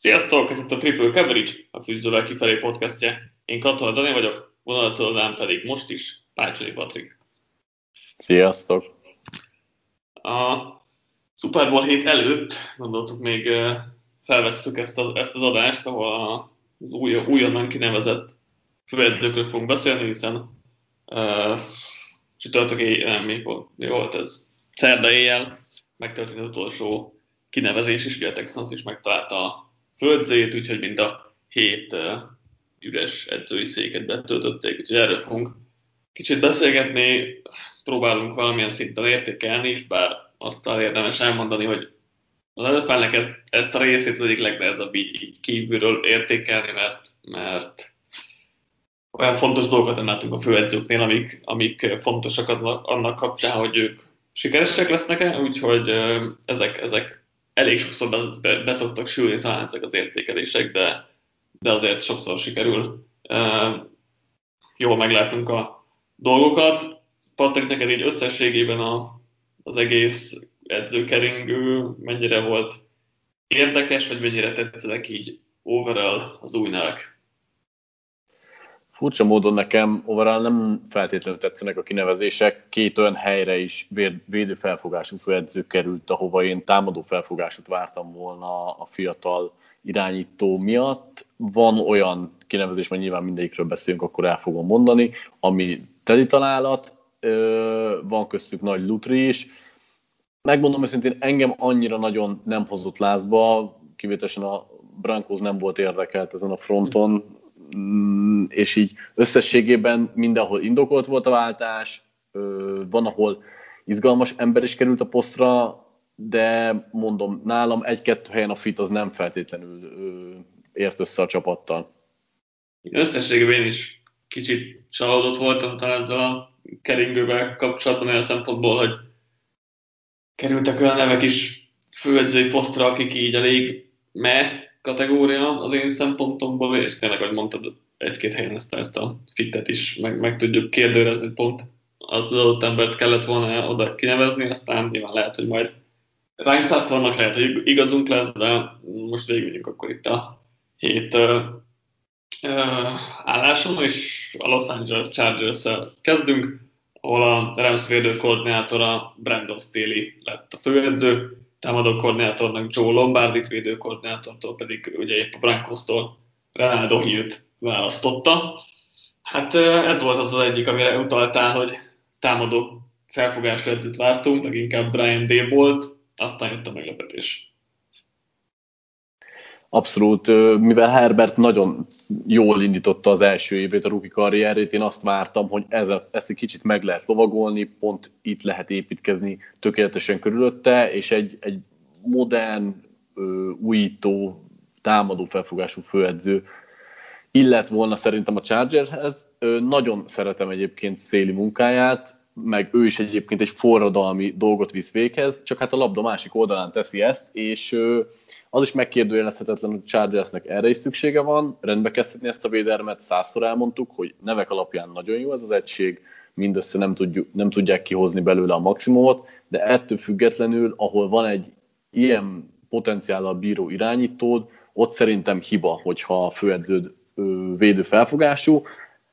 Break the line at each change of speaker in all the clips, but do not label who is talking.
Sziasztok, ez itt a Triple Coverage, a Fűzővel kifelé podcastje. Én Katona Dani vagyok, vonalatoldán pedig most is Pácsoni Patrik.
Sziasztok!
A Super Bowl hét előtt gondoltuk még felvesszük ezt, a, ezt az adást, ahol az új, újonnan kinevezett főedzőkről fogunk beszélni, hiszen uh, csütörtök éjjel, nem, mi volt, ez? Szerda éjjel megtörtént az utolsó kinevezés is, ugye a Texans is megtalálta a földzőjét, úgyhogy mind a hét üres edzői széket betöltötték, úgyhogy erről fogunk kicsit beszélgetni, próbálunk valamilyen szinten értékelni, és bár azt érdemes elmondani, hogy az nfl ezt, ezt a részét az egyik legnehezebb így, így kívülről értékelni, mert, mert olyan fontos dolgokat nem látunk a főedzőknél, amik, amik fontosak annak kapcsán, hogy ők sikeresek lesznek-e, úgyhogy ezek, ezek elég sokszor beszoktak sülni talán ezek az értékelések, de, de azért sokszor sikerül jól meglátnunk a dolgokat. Patrik, neked így összességében a, az egész edzőkeringő mennyire volt érdekes, vagy mennyire tetszenek így overall az új nevek?
Furcsa módon nekem overall nem feltétlenül tetszenek a kinevezések. Két olyan helyre is védő felfogású főedző került, ahova én támadó felfogásút vártam volna a fiatal irányító miatt. Van olyan kinevezés, mert nyilván mindegyikről beszélünk, akkor el fogom mondani, ami teli találat, van köztük nagy lutri is. Megmondom őszintén, engem annyira nagyon nem hozott lázba, kivételesen a Brankos nem volt érdekelt ezen a fronton, és így összességében mindenhol indokolt volt a váltás, van, ahol izgalmas ember is került a posztra, de mondom, nálam egy-kettő helyen a fit az nem feltétlenül ért össze a csapattal.
Összességében én is kicsit csalódott voltam talán ezzel a keringővel kapcsolatban olyan szempontból, hogy kerültek olyan nevek is főedzői posztra, akik így elég me kategória az én szempontomból, és tényleg, ahogy mondtad, egy-két helyen ezt, ezt a fitet is meg, meg tudjuk kérdőrezni, pont az adott embert kellett volna oda kinevezni, aztán nyilván lehet, hogy majd ránk vannak, lehet, hogy igazunk lesz, de most végigmegyünk akkor itt a hét álláson, és a Los Angeles chargers kezdünk, ahol a Rams védő koordinátora Brandon Staley lett a főedző, támadó koordinátornak Joe Lombardit, védő koordinátortól pedig ugye épp a Broncos-tól Ronaldo Hill-t választotta. Hát ez volt az az egyik, amire utaltál, hogy támadó felfogású edzőt vártunk, meg inkább Brian D. volt, aztán jött a meglepetés.
Abszolút, mivel Herbert nagyon jól indította az első évét, a rookie karrierét, én azt vártam, hogy ez, ezt egy kicsit meg lehet lovagolni, pont itt lehet építkezni tökéletesen körülötte, és egy, egy modern, újító, támadó felfogású főedző illet volna szerintem a Chargershez. Nagyon szeretem egyébként Széli munkáját, meg ő is egyébként egy forradalmi dolgot visz véghez, csak hát a labda másik oldalán teszi ezt, és az is megkérdőjelezhetetlen, hogy Chargersnek erre is szüksége van, rendbe kezdhetni ezt a védelmet, százszor elmondtuk, hogy nevek alapján nagyon jó ez az egység, mindössze nem, tudjuk, nem tudják kihozni belőle a maximumot, de ettől függetlenül, ahol van egy ilyen potenciállal bíró irányítód, ott szerintem hiba, hogyha a főedződ védő felfogású.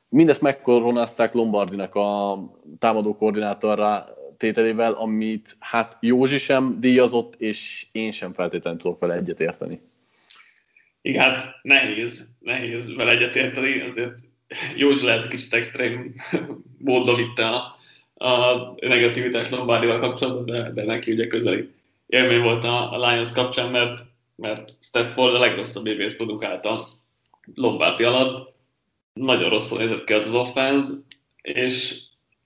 Mindezt megkoronázták Lombardinak a támadó koordinátorra tételével, amit hát Józsi sem díjazott, és én sem feltétlenül tudok vele egyetérteni.
Igen, hát nehéz, nehéz vele egyetérteni, azért Józsi lehet, hogy kicsit extrém módon vitte a, a negativitás Lombardival kapcsolatban, de, de neki ugye közeli élmény volt a, a Lions kapcsán, mert, mert Stepford a legrosszabb évét produkálta Lombardi alatt. Nagyon rosszul nézett ki az az offense, és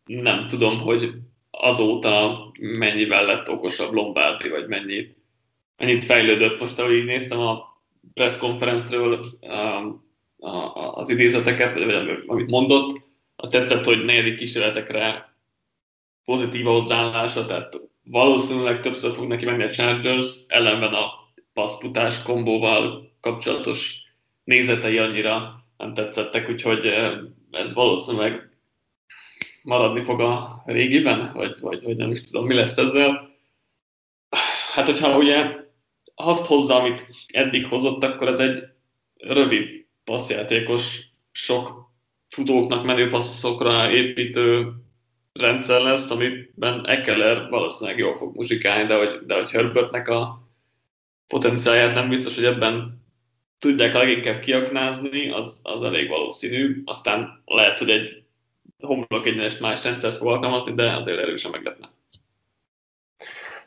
nem tudom, hogy azóta mennyivel lett okosabb Lombardi, vagy mennyit, mennyit fejlődött. Most, ahogy így néztem a press um, az idézeteket, vagy amit mondott, az tetszett, hogy negyedik kísérletekre pozitív a hozzáállása, tehát valószínűleg többször fog neki menni a Chargers, ellenben a passzputás kombóval kapcsolatos nézetei annyira nem tetszettek, úgyhogy eh, ez valószínűleg maradni fog a régiben, vagy, vagy, vagy nem is tudom, mi lesz ezzel. Hát, hogyha ugye azt hozza, amit eddig hozott, akkor ez egy rövid passzjátékos, sok futóknak menő passzokra építő rendszer lesz, amiben Ekeler valószínűleg jól fog muzsikálni, de hogy, de hogy Herbertnek a potenciáját nem biztos, hogy ebben tudják leginkább kiaknázni, az, az elég valószínű. Aztán lehet, hogy egy homlok egyenes más rendszert fog alkalmazni, de azért erősen meglepne.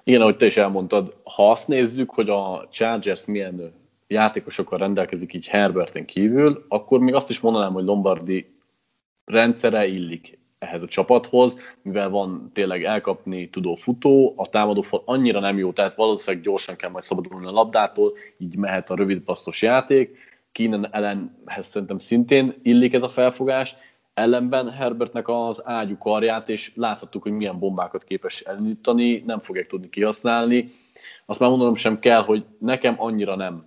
Igen, ahogy te is elmondtad, ha azt nézzük, hogy a Chargers milyen játékosokkal rendelkezik így Herberten kívül, akkor még azt is mondanám, hogy Lombardi rendszere illik ehhez a csapathoz, mivel van tényleg elkapni tudó futó, a támadófal annyira nem jó, tehát valószínűleg gyorsan kell majd szabadulni a labdától, így mehet a rövid passzos játék. Keenan ellenhez szerintem szintén illik ez a felfogás, ellenben Herbertnek az ágyú karját, és láthattuk, hogy milyen bombákat képes elindítani, nem fogják tudni kihasználni. Azt már mondanom sem kell, hogy nekem annyira nem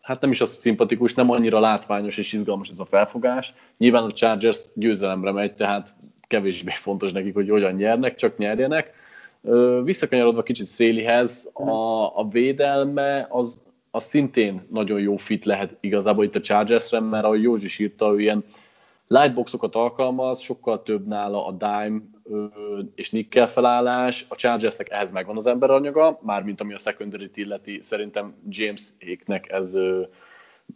hát nem is az szimpatikus, nem annyira látványos és izgalmas ez a felfogás. Nyilván a Chargers győzelemre megy, tehát kevésbé fontos nekik, hogy hogyan nyernek, csak nyerjenek. Visszakanyarodva kicsit Szélihez, a, a védelme az, az szintén nagyon jó fit lehet igazából itt a Chargersre, mert ahogy Józsi írta, ilyen lightboxokat alkalmaz, sokkal több nála a dime és nickel felállás, a Chargersnek ehhez megvan az emberanyaga, mármint ami a secondary illeti, szerintem James Éknek ez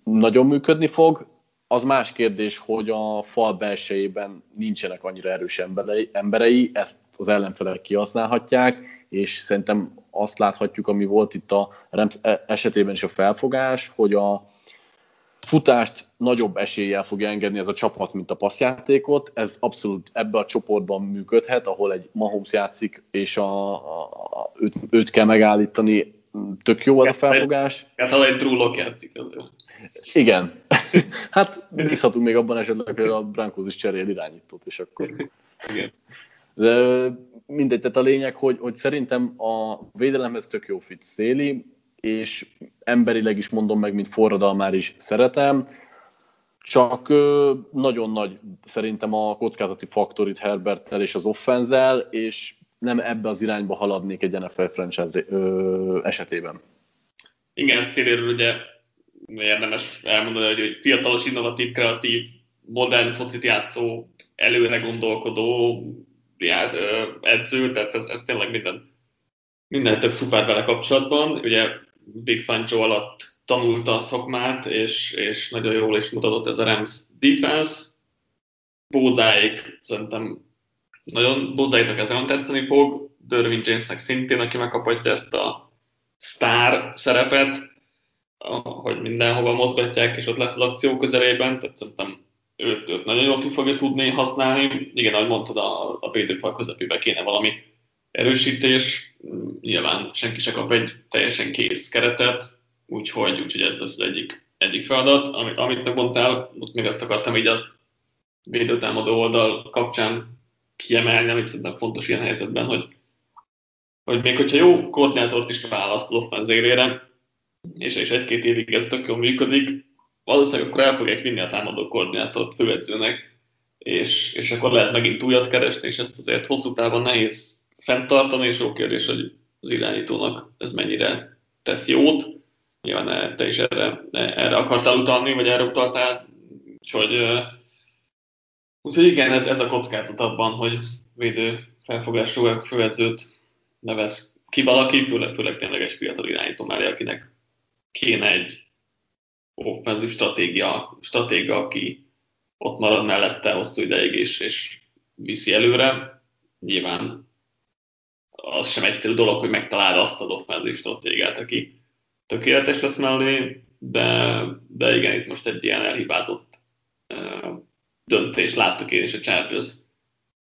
nagyon működni fog. Az más kérdés, hogy a fal belsejében nincsenek annyira erős emberei, emberei ezt az ellenfelek kihasználhatják, és szerintem azt láthatjuk, ami volt itt a Rams e-, esetében is a felfogás, hogy a futást nagyobb eséllyel fogja engedni ez a csapat, mint a passzjátékot. Ez abszolút ebbe a csoportban működhet, ahol egy Mahomes játszik, és a, a, a, őt, őt kell megállítani. Tök jó az a felfogás.
Hát, ha egy Drew játszik.
Igen. hát bízhatunk még abban esetleg, hogy a Brankos is cserél irányítót, és akkor...
Igen.
De mindegy, tehát a lényeg, hogy, hogy szerintem a védelemhez tök jó fit Széli, és emberileg is mondom meg, mint forradalmár is szeretem, csak nagyon nagy szerintem a kockázati faktor itt Herberttel és az offenzel, és nem ebbe az irányba haladnék egy NFL franchise esetében.
Igen, ezt céléről ugye érdemes elmondani, hogy fiatalos, innovatív, kreatív, modern focit játszó, előre gondolkodó ját, edző, tehát ez, ez tényleg minden, minden tök szuper vele kapcsolatban. Ugye Big Joe alatt tanulta a szakmát, és, és nagyon jól is mutatott ez a Rams defense. Bózáik szerintem nagyon Bózáiknak ez nagyon tetszeni fog, Derwin Jamesnek szintén, aki megkaphatja ezt a sztár szerepet, hogy mindenhova mozgatják, és ott lesz az akció közelében, tehát szerintem őt, őt nagyon jól ki fogja tudni használni. Igen, ahogy mondtad, a, a védőfal közepébe kéne valami erősítés. Nyilván senki se kap egy teljesen kész keretet, úgyhogy, úgyhogy ez lesz az egyik, egyik feladat. Amit, amit megmondtál, most még ezt akartam így a védőtámadó oldal kapcsán kiemelni, amit szerintem fontos ilyen helyzetben, hogy, hogy még hogyha jó koordinátort is választod offenzélére, és, és egy-két évig ez tök jól működik, valószínűleg akkor el fogják vinni a támadó koordinátort főedzőnek, és, és akkor lehet megint újat keresni, és ezt azért hosszú távon nehéz fenntartani, és jó kérdés, hogy az irányítónak ez mennyire tesz jót. Nyilván te is erre, erre akartál utalni, vagy erre utaltál, úgyhogy, úgyhogy igen, ez, ez a kockázat abban, hogy védő felfogású főedzőt nevez ki valaki, főleg, főleg tényleg egy fiatal irányító mellé, akinek kéne egy offenzív stratégia, stratégia, aki ott marad mellette hosszú ideig és, és viszi előre. Nyilván az sem egyszerű dolog, hogy megtaláld azt az offenzív stratégiát, aki tökéletes lesz mellé, de, de igen, itt most egy ilyen elhibázott uh, döntés láttuk én is a Chargers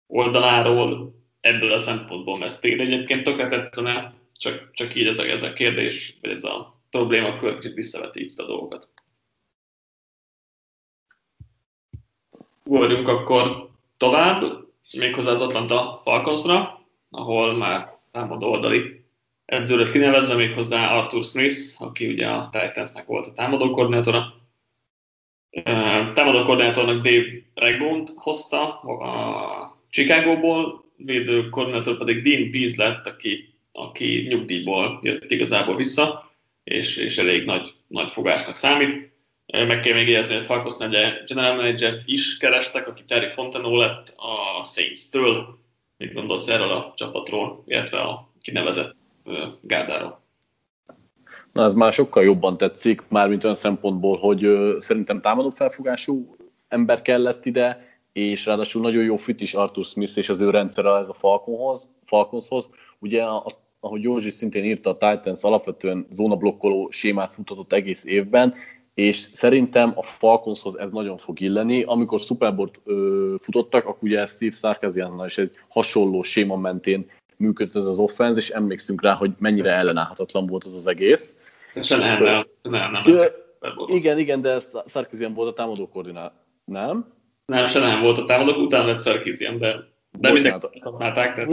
oldaláról, ebből a szempontból, tényleg egyébként tökre tetszene, csak, csak így ez a, ez a kérdés, vagy ez a problémakör kicsit visszaveti itt a dolgokat. Ugorjunk akkor tovább, méghozzá az Atlanta Falconsra, ahol már támadó oldali edző lett kinevezve, méghozzá Arthur Smith, aki ugye a Titansnek volt a támadó koordinátora. Támadó koordinátornak Dave Regont hozta a Chicagóból, védő koordinátor pedig Dean Pease lett, aki aki nyugdíjból jött igazából vissza, és, és elég nagy, nagy fogásnak számít. Meg kell még jegyezni, hogy Falconsnál ugye general manager is kerestek, aki Terry Fontenot lett a Saints-től. Mit gondolsz erről a csapatról, illetve a kinevezett gárdáról?
Na, ez már sokkal jobban tetszik, mármint olyan szempontból, hogy szerintem támadó felfogású ember kellett ide, és ráadásul nagyon jó fit is Arthur Smith és az ő rendszere ez a Falconhoz, Falconshoz. Ugye, a, ahogy Józsi szintén írta, a Titans alapvetően zónablokkoló sémát futhatott egész évben, és szerintem a Falconshoz ez nagyon fog illeni. Amikor Super Bowl-t futottak, akkor ugye Steve Sarkisiannal is egy hasonló séma mentén működött ez az offense, és emlékszünk rá, hogy mennyire ellenállhatatlan volt az az egész.
Se nem, nem, nem, nem.
Igen, igen, de Sarkisian volt a támadó koordinál, nem?
Nem, se nem volt a támadók, utána lett Sarkisian, de de mind a,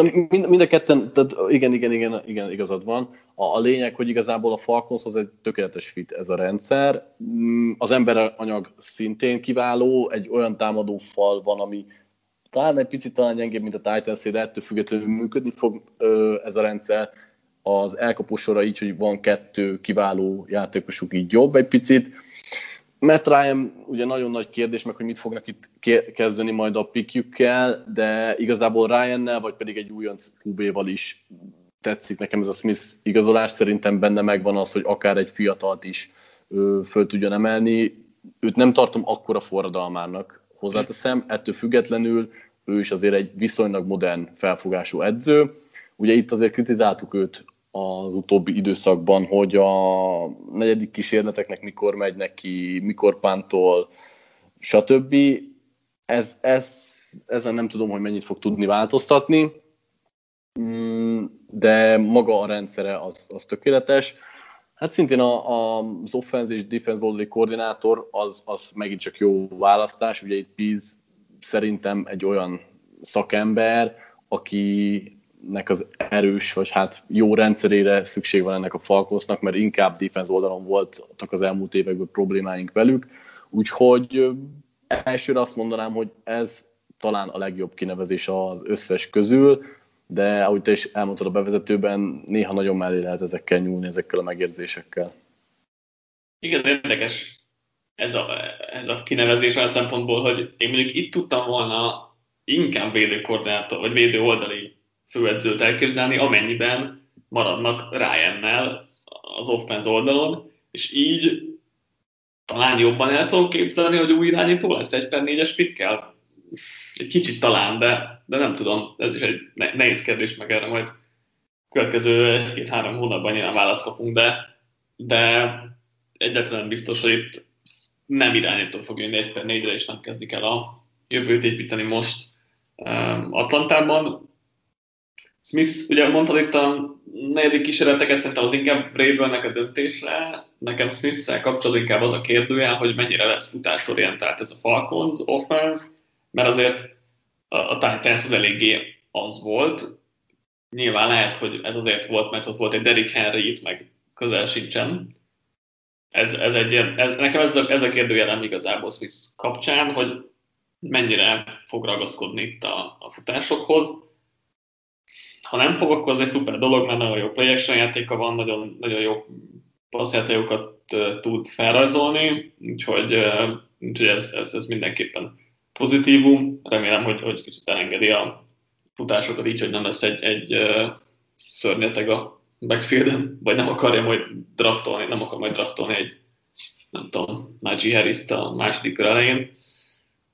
mind, mind a ketten, tehát igen, igen, igen, igen, igazad van. A, a lényeg, hogy igazából a Falconshoz egy tökéletes fit ez a rendszer. Mm, az emberanyag szintén kiváló, egy olyan támadó fal van, ami talán egy picit talán gyengébb, mint a titans de ettől függetlenül működni fog ö, ez a rendszer. Az elkapósora így, hogy van kettő kiváló játékosuk így jobb egy picit Matt Ryan ugye nagyon nagy kérdés, meg hogy mit fognak itt kezdeni majd a pikjükkel, de igazából Ryannel, vagy pedig egy újonc QB-val is tetszik nekem ez a Smith igazolás. Szerintem benne megvan az, hogy akár egy fiatalt is ö, föl tudjon emelni. Őt nem tartom akkora forradalmának, hozzáteszem, ettől függetlenül ő is azért egy viszonylag modern felfogású edző. Ugye itt azért kritizáltuk őt az utóbbi időszakban, hogy a negyedik kísérleteknek mikor megy neki, mikor pántol, stb. Ez, ez, ezen nem tudom, hogy mennyit fog tudni változtatni, mm, de maga a rendszere az, az tökéletes. Hát szintén a, a, az offense és defense oldali koordinátor az, az megint csak jó választás. Ugye itt Piz szerintem egy olyan szakember, aki nek az erős, vagy hát jó rendszerére szükség van ennek a Falconsnak, mert inkább defense oldalon voltak az elmúlt években problémáink velük. Úgyhogy elsőre azt mondanám, hogy ez talán a legjobb kinevezés az összes közül, de ahogy te is elmondtad a bevezetőben, néha nagyon mellé lehet ezekkel nyúlni, ezekkel a megérzésekkel.
Igen, érdekes ez a, ez a kinevezés olyan szempontból, hogy én mondjuk itt tudtam volna inkább védőkoordinátor, vagy védő oldali főedzőt elképzelni, amennyiben maradnak Ryannel az offense oldalon, és így talán jobban el tudom képzelni, hogy új irányító lesz egy per négyes pikkel. Egy kicsit talán, de, de nem tudom, ez is egy nehéz kérdés, meg erre majd következő egy-két-három hónapban nyilván választ kapunk, de, de egyetlen biztos, hogy itt nem irányító fog jönni egy per négyre, és nem kezdik el a jövőt építeni most um, Atlantában. Smith, ugye mondtad itt a negyedik kísérleteket, szerintem az inkább Vrabelnek a döntésre. Nekem Smith-szel kapcsolatban inkább az a kérdője, hogy mennyire lesz futásorientált ez a Falcons offense, mert azért a Titans az eléggé az volt. Nyilván lehet, hogy ez azért volt, mert ott volt egy Derrick Henry itt, meg közel sincsen. Ez, ez egy, ez, nekem ez a, ez a kérdőjelem igazából Smith kapcsán, hogy mennyire fog ragaszkodni itt a, a futásokhoz ha nem fog, akkor az egy szuper dolog, mert nagyon jó play action játéka van, nagyon, nagyon jó passzjátékokat tud felrajzolni, úgyhogy, úgyhogy ez, ez, ez mindenképpen pozitívum. Remélem, hogy, hogy kicsit elengedi a futásokat így, hogy nem lesz egy, egy szörnyeteg a backfielden, vagy nem akarja majd draftolni, nem akar majd draftolni egy, nem tudom, Najee harris a második elején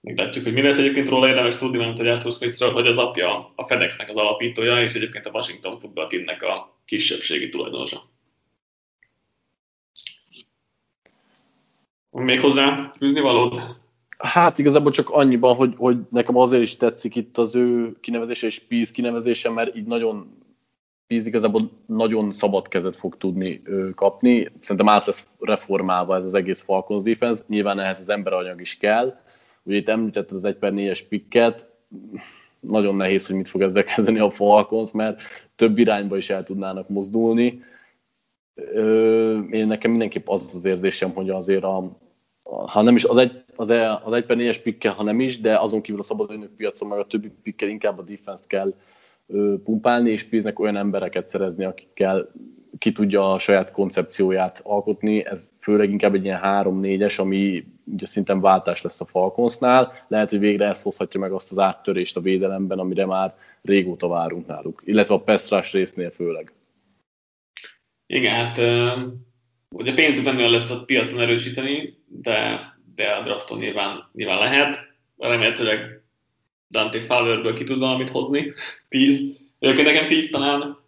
meglátjuk, hogy mi lesz egyébként róla érdemes tudni, mert hogy Arthur Smithről, hogy az apja a FedExnek az alapítója, és egyébként a Washington Football Teamnek a kisebbségi tulajdonosa. Még hozzá fűzni valód?
Hát igazából csak annyiban, hogy, hogy nekem azért is tetszik itt az ő kinevezése és Peace kinevezése, mert így nagyon Peace igazából nagyon szabad kezet fog tudni ő, kapni. Szerintem át lesz reformálva ez az egész Falcons defense. Nyilván ehhez az emberanyag is kell, Ugye itt említett az 1 per 4-es pikket, nagyon nehéz, hogy mit fog ezzel kezdeni a Falcons, mert több irányba is el tudnának mozdulni. Én nekem mindenképp az az érzésem, hogy azért a, ha nem is az egy, az, e, az egy per négyes pikkel, ha nem is, de azon kívül a szabadőnök piacon meg a többi pikkel inkább a defense kell pumpálni, és Píznek olyan embereket szerezni, akikkel ki tudja a saját koncepcióját alkotni, ez főleg inkább egy ilyen 3-4-es, ami ugye szinten váltás lesz a Falconsnál, lehet, hogy végre ez hozhatja meg azt az áttörést a védelemben, amire már régóta várunk náluk, illetve a Pestrás résznél főleg.
Igen, hát ugye pénzük nem lesz a piacon erősíteni, de, de a drafton nyilván, nyilván lehet. Remélhetőleg Dante Fowlerből ki tud valamit hozni, Peace. Egyébként nekem Peace talán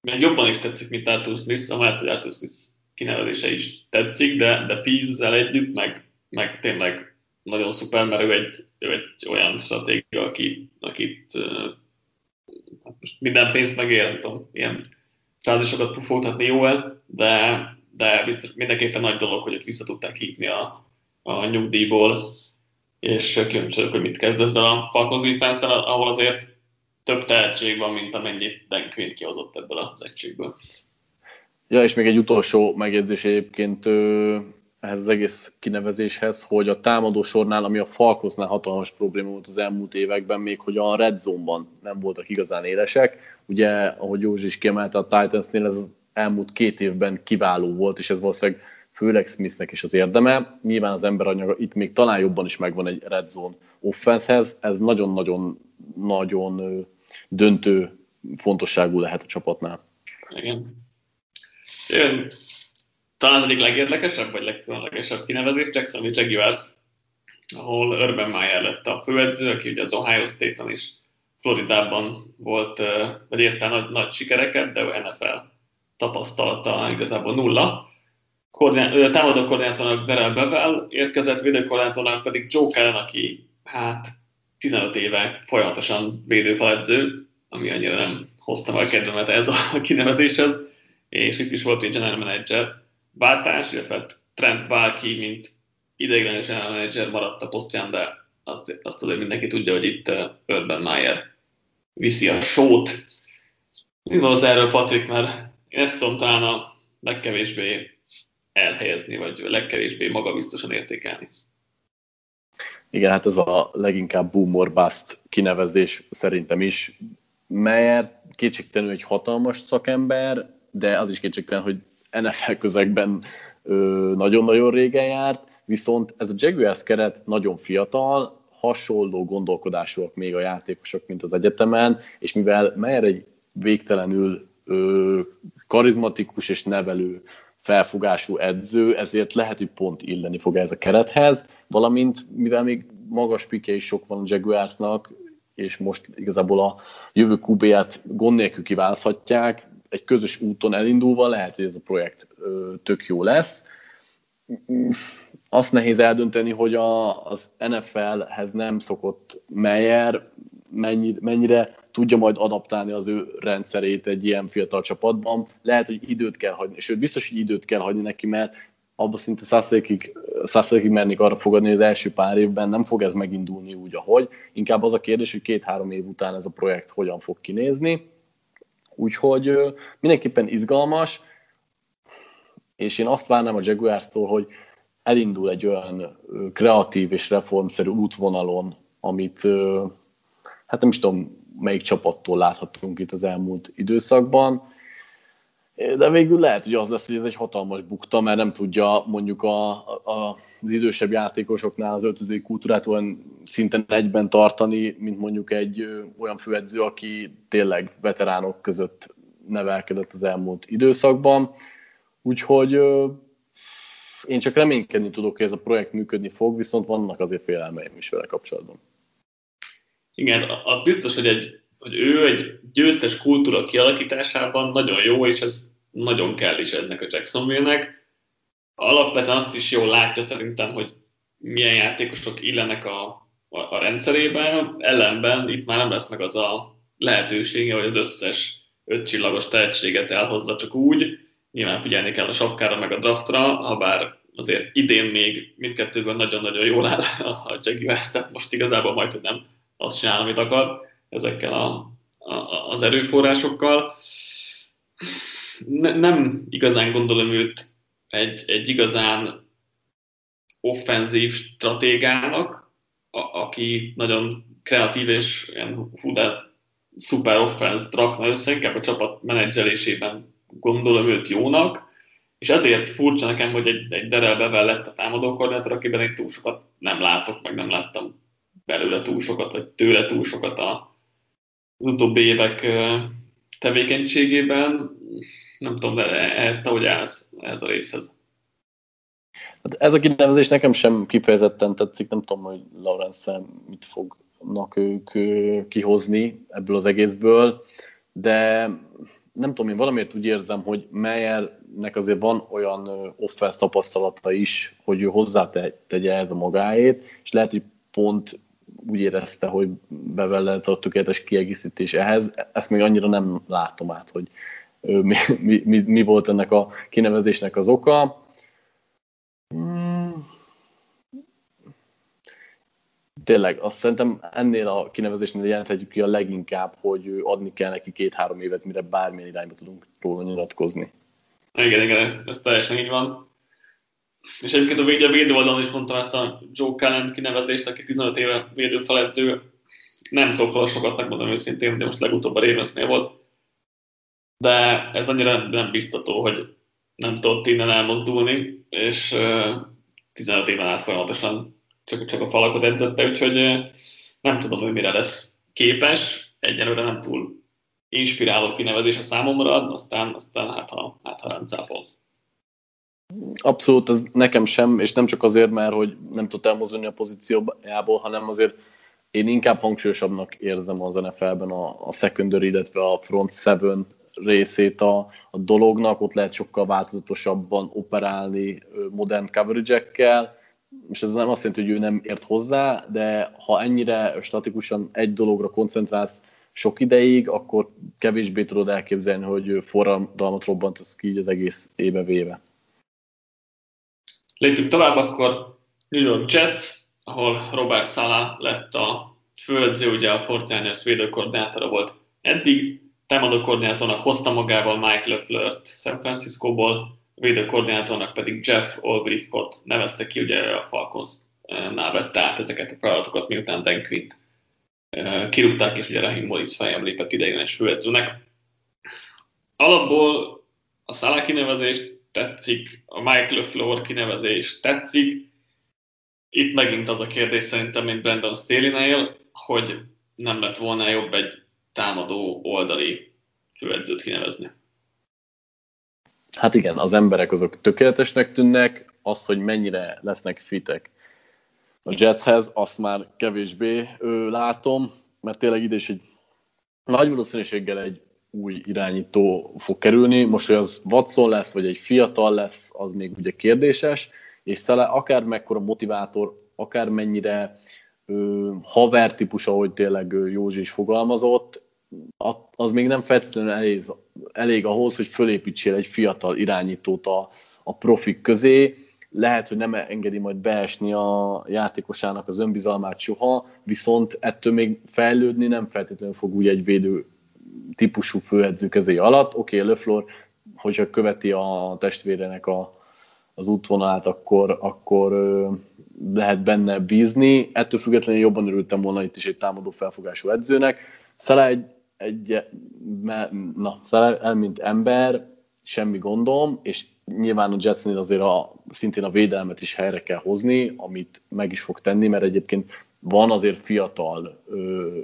még jobban is tetszik, mint Arthur Smith, amellett, hogy Arthur Smith kinevelése is tetszik, de, de Peace-zel együtt, meg, meg tényleg nagyon szuper, mert ő egy, ő egy olyan stratégia, aki, akit uh, most minden pénzt megér, nem tudom, ilyen frázisokat pufogtatni jó el, de, de biztos mindenképpen nagy dolog, hogy ők vissza tudták hívni a, a nyugdíjból, és kíváncsi hogy mit kezd ezzel a Falcons defense ahol azért több tehetség van, mint amennyit Dan Quinn kihozott ebből az egységből.
Ja, és még egy utolsó megjegyzés egyébként ehhez az egész kinevezéshez, hogy a támadó sornál, ami a Falkosnál hatalmas probléma volt az elmúlt években, még hogy a red zone-ban nem voltak igazán élesek. Ugye, ahogy Józsi is kiemelte, a Titansnél ez az elmúlt két évben kiváló volt, és ez valószínűleg főleg Smithnek is az érdeme. Nyilván az emberanyaga itt még talán jobban is megvan egy red zone offensehez, ez nagyon-nagyon nagyon döntő fontosságú lehet a csapatnál.
Igen. Jön. Talán az egyik legérdekesebb, vagy legkülönlegesebb kinevezés Jacksonville Jaguars, ahol Urban Meyer lett a főedző, aki ugye az Ohio State-on is Floridában volt, vagy érte nagy, nagy sikereket, de NFL tapasztalata igazából nulla. Koordinál, támadó koordinátornak Darrell Bevel érkezett, védőkoordinátornak pedig Joe Kellen, aki hát 15 éve folyamatosan védőfaledző, ami annyira nem hozta meg a kedvemet ez a kinevezéshez, és itt is volt egy general manager váltás, illetve Trent Balki, mint ideiglenes manager maradt a posztján, de azt, azt azért mindenki tudja, hogy itt uh, Urban Meyer viszi a sót. Mi az erről, Patrik, mert én ezt tudom talán a legkevésbé elhelyezni, vagy legkevésbé magabiztosan értékelni.
Igen, hát ez a leginkább boom or bust kinevezés szerintem is. Meyer kétségtelenül egy hatalmas szakember, de az is kétségtelen, hogy NFL közegben nagyon-nagyon régen járt, viszont ez a Jaguars keret nagyon fiatal, hasonló gondolkodásúak még a játékosok, mint az egyetemen, és mivel Meyer egy végtelenül ö, karizmatikus és nevelő felfogású edző, ezért lehet, hogy pont illeni fog ez a kerethez, valamint mivel még magas pike is sok van a Jaguarsnak, és most igazából a jövő QB-ját gond nélkül kiválaszthatják, egy közös úton elindulva lehet, hogy ez a projekt tök jó lesz. Azt nehéz eldönteni, hogy a, az NFL-hez nem szokott Meyer mennyire, mennyire tudja majd adaptálni az ő rendszerét egy ilyen fiatal csapatban. Lehet, hogy időt kell hagyni, sőt biztos, hogy időt kell hagyni neki, mert abban szinte százszerékig mernék arra fogadni, hogy az első pár évben nem fog ez megindulni úgy, ahogy. Inkább az a kérdés, hogy két-három év után ez a projekt hogyan fog kinézni. Úgyhogy mindenképpen izgalmas, és én azt várnám a Jaguars-tól, hogy elindul egy olyan kreatív és reformszerű útvonalon, amit hát nem is tudom, melyik csapattól láthatunk itt az elmúlt időszakban, de végül lehet, hogy az lesz, hogy ez egy hatalmas bukta, mert nem tudja mondjuk a, a, az idősebb játékosoknál az öltözői kultúrát olyan szinten egyben tartani, mint mondjuk egy olyan főedző, aki tényleg veteránok között nevelkedett az elmúlt időszakban. Úgyhogy én csak reménykedni tudok, hogy ez a projekt működni fog, viszont vannak azért félelmeim is vele kapcsolatban.
Igen, az biztos, hogy, egy, hogy ő egy győztes kultúra kialakításában nagyon jó, és ez nagyon kell is ennek a Jacksonville-nek. Alapvetően azt is jól látja szerintem, hogy milyen játékosok illenek a, a, a rendszerében, ellenben itt már nem lesz meg az a lehetősége, hogy az összes öt csillagos tehetséget elhozza csak úgy. Nyilván figyelni kell a sapkára meg a draftra, ha bár azért idén még mindkettőben nagyon-nagyon jól áll a Jaguars, tehát most igazából majd, hogy nem azt csinál, amit akar ezekkel a, a, az erőforrásokkal. Ne, nem igazán gondolom őt egy, egy igazán offenzív stratégának, a, aki nagyon kreatív és ilyen, hú, de szuper offense rakna össze, inkább a csapat menedzselésében gondolom őt jónak, és ezért furcsa nekem, hogy egy, egy Derel Bevel lett a támadókoordinátor, akiben egy túl sokat nem látok, meg nem láttam belőle túl sokat, vagy tőle túl sokat a, az utóbbi évek tevékenységében. Nem tudom, de ehhez te hogy állsz ez a részhez?
Hát ez a kinevezés nekem sem kifejezetten tetszik, nem tudom, hogy Laurence mit fognak ők kihozni ebből az egészből, de nem tudom, én valamiért úgy érzem, hogy Meyernek azért van olyan offense tapasztalata is, hogy ő hozzátegye ez a magáét, és lehet, hogy pont úgy érezte, hogy bevellett a tökéletes kiegészítés ehhez. Ezt még annyira nem látom át, hogy mi, mi, mi, mi volt ennek a kinevezésnek az oka. Hmm. Tényleg, azt szerintem ennél a kinevezésnél jelenthetjük ki a leginkább, hogy adni kell neki két-három évet, mire bármilyen irányba tudunk róla nyilatkozni.
Igen, igen, ez, ez teljesen így van. És egyébként a védő, védő oldalon is mondtam ezt a Joe Callan kinevezést, aki 15 éve védőfeledző. Nem tudok róla sokat megmondom őszintén, de most legutóbb a Ravensnél volt. De ez annyira nem biztató, hogy nem tudott innen elmozdulni, és 15 éven át folyamatosan csak, csak a falakot edzette, úgyhogy nem tudom, hogy mire lesz képes. Egyelőre nem túl inspiráló kinevezés a számomra, aztán, aztán hát ha, hát, ha rendszápol.
Abszolút, ez nekem sem, és nem csak azért, mert hogy nem tud elmozdulni a pozíciójából, hanem azért én inkább hangsúlyosabbnak érzem az NFL-ben a, a secondary, illetve a front seven részét a, a dolognak, ott lehet sokkal változatosabban operálni modern coverage-ekkel, és ez nem azt jelenti, hogy ő nem ért hozzá, de ha ennyire statikusan egy dologra koncentrálsz sok ideig, akkor kevésbé tudod elképzelni, hogy forradalmat robbantasz ki így az egész éve véve.
Lépjünk tovább, akkor New York Jets, ahol Robert Sala lett a főedző, ugye a Fortiners védőkoordinátora volt eddig, támadó koordinátornak hozta magával Mike LeFleur-t San Francisco-ból, védőkoordinátornak pedig Jeff Olbrichot nevezte ki, ugye a Falcons-nál vette át ezeket a feladatokat, miután Dan Quint kirúgták, és ugye Rahim Morris fejem lépett ideiglenes főedzőnek. Alapból a Szala kinevezést tetszik, a Mike LeFleur kinevezés tetszik. Itt megint az a kérdés szerintem, mint Brandon Staley-nél, hogy nem lett volna jobb egy támadó oldali főedzőt kinevezni.
Hát igen, az emberek azok tökéletesnek tűnnek, az, hogy mennyire lesznek fitek a Jetshez, azt már kevésbé látom, mert tényleg ide is egy nagy valószínűséggel egy új irányító fog kerülni. Most, hogy az Watson lesz, vagy egy fiatal lesz, az még ugye kérdéses, és Szele akár mekkora motivátor, akár mennyire ö, haver típus, ahogy tényleg Józsi is fogalmazott, az még nem feltétlenül elég, elég ahhoz, hogy fölépítsél egy fiatal irányítót a, a profik közé. Lehet, hogy nem engedi majd beesni a játékosának az önbizalmát soha, viszont ettől még fejlődni nem feltétlenül fog úgy egy védő típusú főedző kezé alatt. Oké, okay, Leflor, hogyha követi a testvérenek a, az útvonalát, akkor, akkor lehet benne bízni. Ettől függetlenül jobban örültem volna itt is egy támadó felfogású edzőnek. Szala egy, egy na, Szala el, mint ember, semmi gondom, és nyilván a Jetsnél azért a, szintén a védelmet is helyre kell hozni, amit meg is fog tenni, mert egyébként van azért fiatal ö,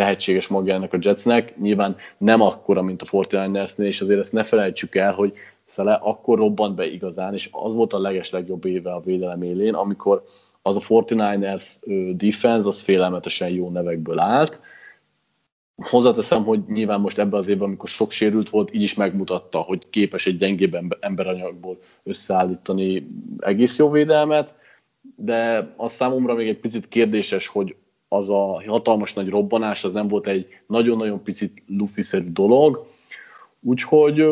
tehetséges magjának a Jetsnek, nyilván nem akkora, mint a 49ersnél, és azért ezt ne felejtsük el, hogy Szele akkor robbant be igazán, és az volt a leges éve a védelem élén, amikor az a 49ers defense, az félelmetesen jó nevekből állt. Hozzáteszem, hogy nyilván most ebben az évben, amikor sok sérült volt, így is megmutatta, hogy képes egy gyengébb emberanyagból összeállítani egész jó védelmet, de az számomra még egy picit kérdéses, hogy az a hatalmas nagy robbanás, az nem volt egy nagyon-nagyon picit lufiszerű dolog, úgyhogy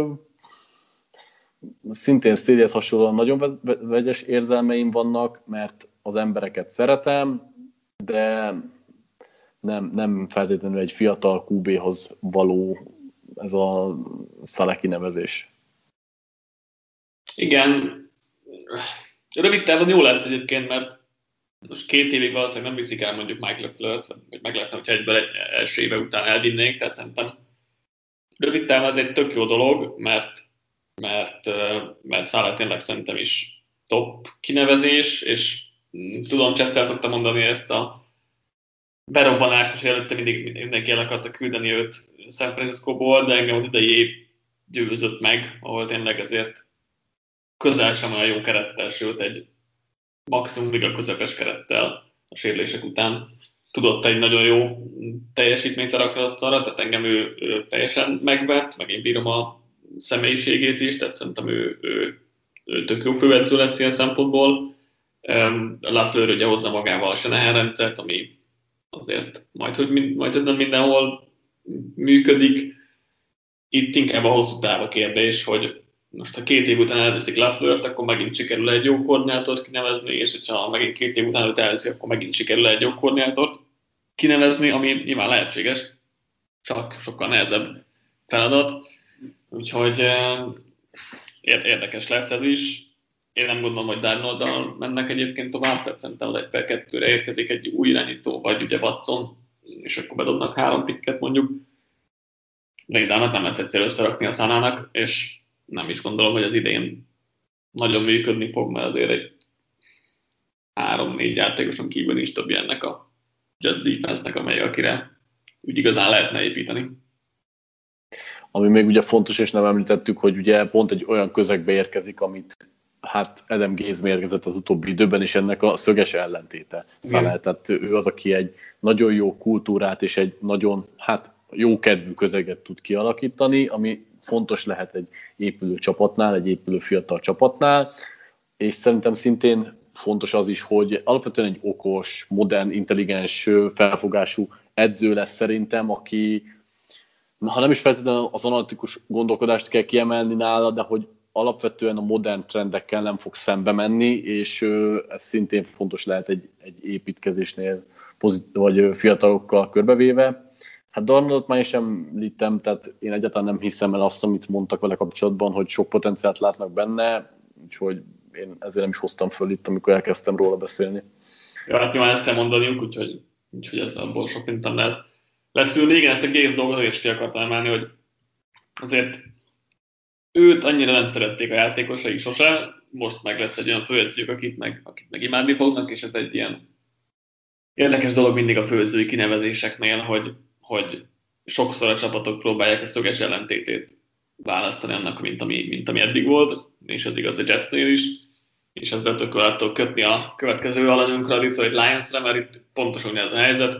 szintén Stadihez hasonlóan nagyon vegyes érzelmeim vannak, mert az embereket szeretem, de nem, nem feltétlenül egy fiatal QB-hoz való ez a Szaleki nevezés.
Igen, rövid távon jó lesz egyébként, mert most két évig valószínűleg nem viszik el mondjuk Mike Lefleur-t, vagy meg lehetne, hogyha egyből egy első éve után elvinnék, tehát szerintem rövid távon ez egy tök jó dolog, mert, mert, mert Szállá tényleg szerintem is top kinevezés, és mm, tudom, Chester szokta mondani ezt a berobbanást, és előtte mindig mindenki el akarta küldeni őt San Francisco-ból, de engem az idei év győzött meg, ahol tényleg ezért közel sem olyan jó kerettel, sőt egy maximum liga közepes kerettel a sérülések után tudott egy nagyon jó teljesítményt rakni az arra, tehát engem ő, ő, teljesen megvett, meg én bírom a személyiségét is, tehát szerintem ő, ő, ő tök jó főedző lesz ilyen szempontból. Lafleur ugye hozza magával a Shanahan rendszert, ami azért majd, hogy, majd, hogy nem mindenhol működik. Itt inkább a hosszú távú kérdés, hogy most ha két év után elveszik Lafleur-t, akkor megint sikerül egy jó koordinátort kinevezni, és hogyha megint két év után őt elveszik, akkor megint sikerül egy jó koordinátort kinevezni, ami nyilván lehetséges, csak sokkal nehezebb feladat. Úgyhogy érdekes lesz ez is. Én nem gondolom, hogy Darnoldal mennek egyébként tovább, tehát szerintem az egy per kettőre érkezik egy új irányító, vagy ugye Watson, és akkor bedobnak három pikket mondjuk. De Darnold nem lesz egyszer összerakni a szánának, és nem is gondolom, hogy az idén nagyon működni fog, mert azért egy három-négy játékoson kívül nincs több ennek a Jazz defense-nek, amely akire úgy igazán lehetne építeni.
Ami még ugye fontos, és nem említettük, hogy ugye pont egy olyan közegbe érkezik, amit hát Adam Gaze mérgezett az utóbbi időben, és ennek a szöges ellentéte. Szalel, tehát ő az, aki egy nagyon jó kultúrát és egy nagyon, hát jó kedvű közeget tud kialakítani, ami fontos lehet egy épülő csapatnál, egy épülő fiatal csapatnál, és szerintem szintén fontos az is, hogy alapvetően egy okos, modern, intelligens, felfogású edző lesz szerintem, aki ha nem is feltétlenül az analitikus gondolkodást kell kiemelni nála, de hogy alapvetően a modern trendekkel nem fog szembe menni, és ez szintén fontos lehet egy, egy építkezésnél, pozit- vagy fiatalokkal körbevéve. Hát Darnoldot már is említem, tehát én egyáltalán nem hiszem el azt, amit mondtak vele kapcsolatban, hogy sok potenciált látnak benne, úgyhogy én ezért nem is hoztam föl itt, amikor elkezdtem róla beszélni.
Ja, hát nyilván ezt kell mondaniuk, úgyhogy, úgyhogy ez abból sok mintam lehet leszülni. Igen, ezt a Gaze dolgot is ki akartam emelni, hogy azért őt annyira nem szerették a játékosai sose, most meg lesz egy olyan főedzők, akit meg, akit meg imádni fognak, és ez egy ilyen érdekes dolog mindig a főedzői kinevezéseknél, hogy hogy sokszor a csapatok próbálják a szöges ellentétét választani annak, mint ami, mint ami eddig volt, és ez igaz a Jetsnél is, és ezzel tök kötni a következő alanyunkra, a Detroit Lions-re, mert itt pontosan ez a helyzet.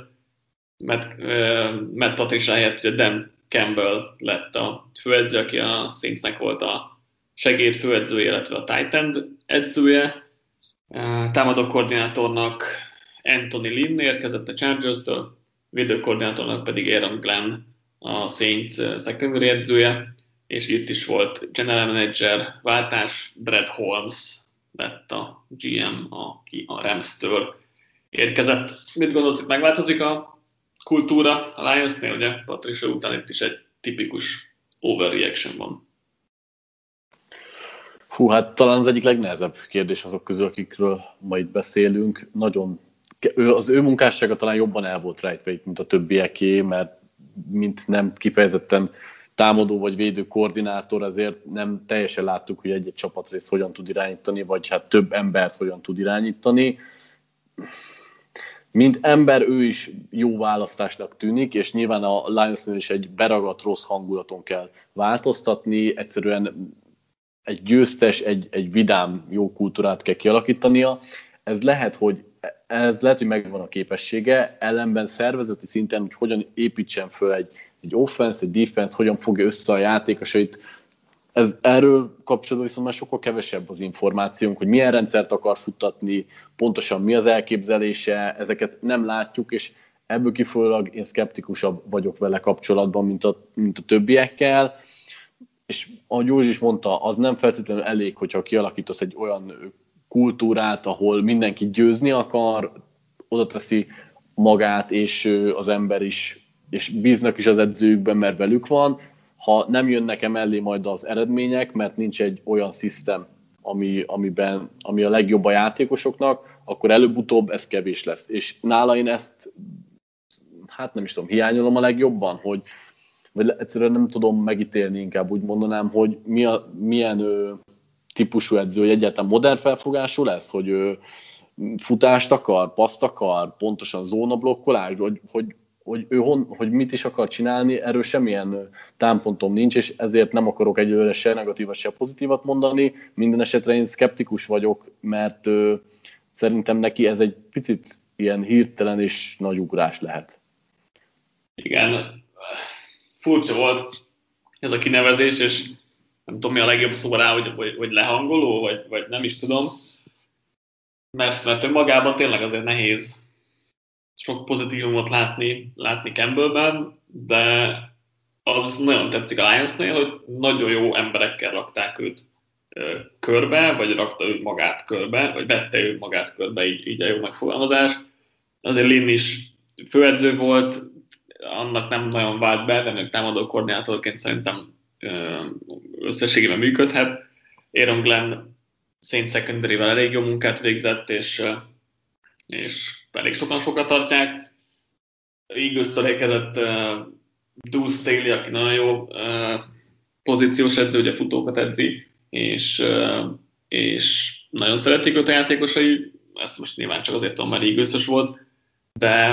Matt, uh, Matt Patricia helyett ugye Dan Campbell lett a főedző, aki a Saintsnek volt a segéd főedzője, illetve a Titan edzője. Támadó koordinátornak Anthony Lynn érkezett a Chargers-től, védőkoordinátornak pedig Aaron Glenn, a Saints eh, secondary edzője, és itt is volt general manager váltás, Brad Holmes lett a GM, aki a Rams-től érkezett. Mit gondolsz, itt megváltozik a kultúra a Lions-nél, ugye Patricia után itt is egy tipikus overreaction van.
Hú, hát talán az egyik legnehezebb kérdés azok közül, akikről ma itt beszélünk. Nagyon az ő munkássága talán jobban el volt rejtve, mint a többieké, mert mint nem kifejezetten támadó vagy védő koordinátor, azért nem teljesen láttuk, hogy egy-egy csapatrészt hogyan tud irányítani, vagy hát több embert hogyan tud irányítani. Mint ember ő is jó választásnak tűnik, és nyilván a Lionsnél is egy beragadt rossz hangulaton kell változtatni, egyszerűen egy győztes, egy, egy vidám, jó kultúrát kell kialakítania. Ez lehet, hogy ez lehet, hogy megvan a képessége, ellenben szervezeti szinten, hogy hogyan építsen föl egy, egy offense, egy defense, hogyan fogja össze a játékosait, ez, erről kapcsolatban viszont már sokkal kevesebb az információnk, hogy milyen rendszert akar futtatni, pontosan mi az elképzelése, ezeket nem látjuk, és ebből kifolyólag én szkeptikusabb vagyok vele kapcsolatban, mint a, mint a többiekkel, és ahogy Józsi is mondta, az nem feltétlenül elég, hogyha kialakítasz egy olyan kultúrát, ahol mindenki győzni akar, oda teszi magát, és az ember is, és bíznak is az edzőkben, mert velük van. Ha nem jönnek emellé majd az eredmények, mert nincs egy olyan szisztem, ami, amiben, ami a legjobb a játékosoknak, akkor előbb-utóbb ez kevés lesz. És nála én ezt, hát nem is tudom, hiányolom a legjobban, hogy vagy egyszerűen nem tudom megítélni, inkább úgy mondanám, hogy mi a, milyen ö, típusú edző, hogy egyáltalán modern felfogású lesz, hogy ö, futást akar, paszt akar, pontosan zónablokkolás, hogy, hogy, hogy ő hon, hogy mit is akar csinálni, erről semmilyen támpontom nincs, és ezért nem akarok egyelőre se negatívat, se pozitívat mondani. Minden esetre én szkeptikus vagyok, mert ö, szerintem neki ez egy picit ilyen hirtelen és nagy ugrás lehet.
Igen, furcsa volt ez a kinevezés, és nem tudom mi a legjobb szó rá, hogy, hogy, hogy lehangoló, vagy, vagy nem is tudom. Mert, mert önmagában tényleg azért nehéz sok pozitívumot látni, látni Campbellben, de az nagyon tetszik a Lionsnél, hogy nagyon jó emberekkel rakták őt körbe, vagy rakta ő magát körbe, vagy vette ő magát körbe, így, így a jó megfogalmazás. Azért Lin is főedző volt, annak nem nagyon vált be, de még támadó koordinátorként szerintem összességében működhet. Aaron Glenn Saint secondary elég jó munkát végzett, és, és elég sokan sokat tartják. Eagles-től érkezett uh, Deuce Staley, aki nagyon jó uh, pozíciós edző, ugye futókat edzi, és, uh, és nagyon szeretik őt a játékosai, ezt most nyilván csak azért tudom, mert eagles volt, de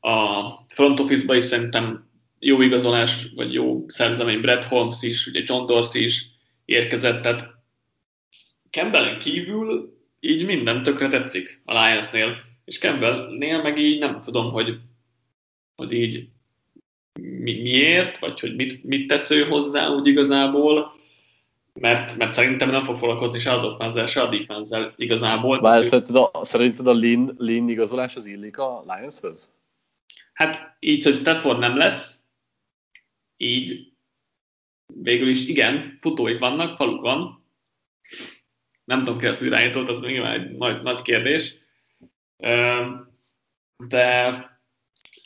a front office-ba is szerintem jó igazolás, vagy jó szerzemény, Brett Holmes is, ugye John Dorsey is érkezett, tehát Campbellen kívül így minden tökre tetszik a Lionsnél, és Campbellnél meg így nem tudom, hogy, hogy így mi, miért, vagy hogy mit, mit tesz ő hozzá úgy igazából, mert, mert szerintem nem fog foglalkozni se az offense se a defense igazából.
Bár szerinted a, szerinted a lean, lean igazolás az illik a Lionshoz?
Hát így, hogy Stafford nem lesz, így végül is igen, futóik vannak, faluk van. Nem tudom ki az irányítót, az nyilván egy nagy, nagy kérdés. De,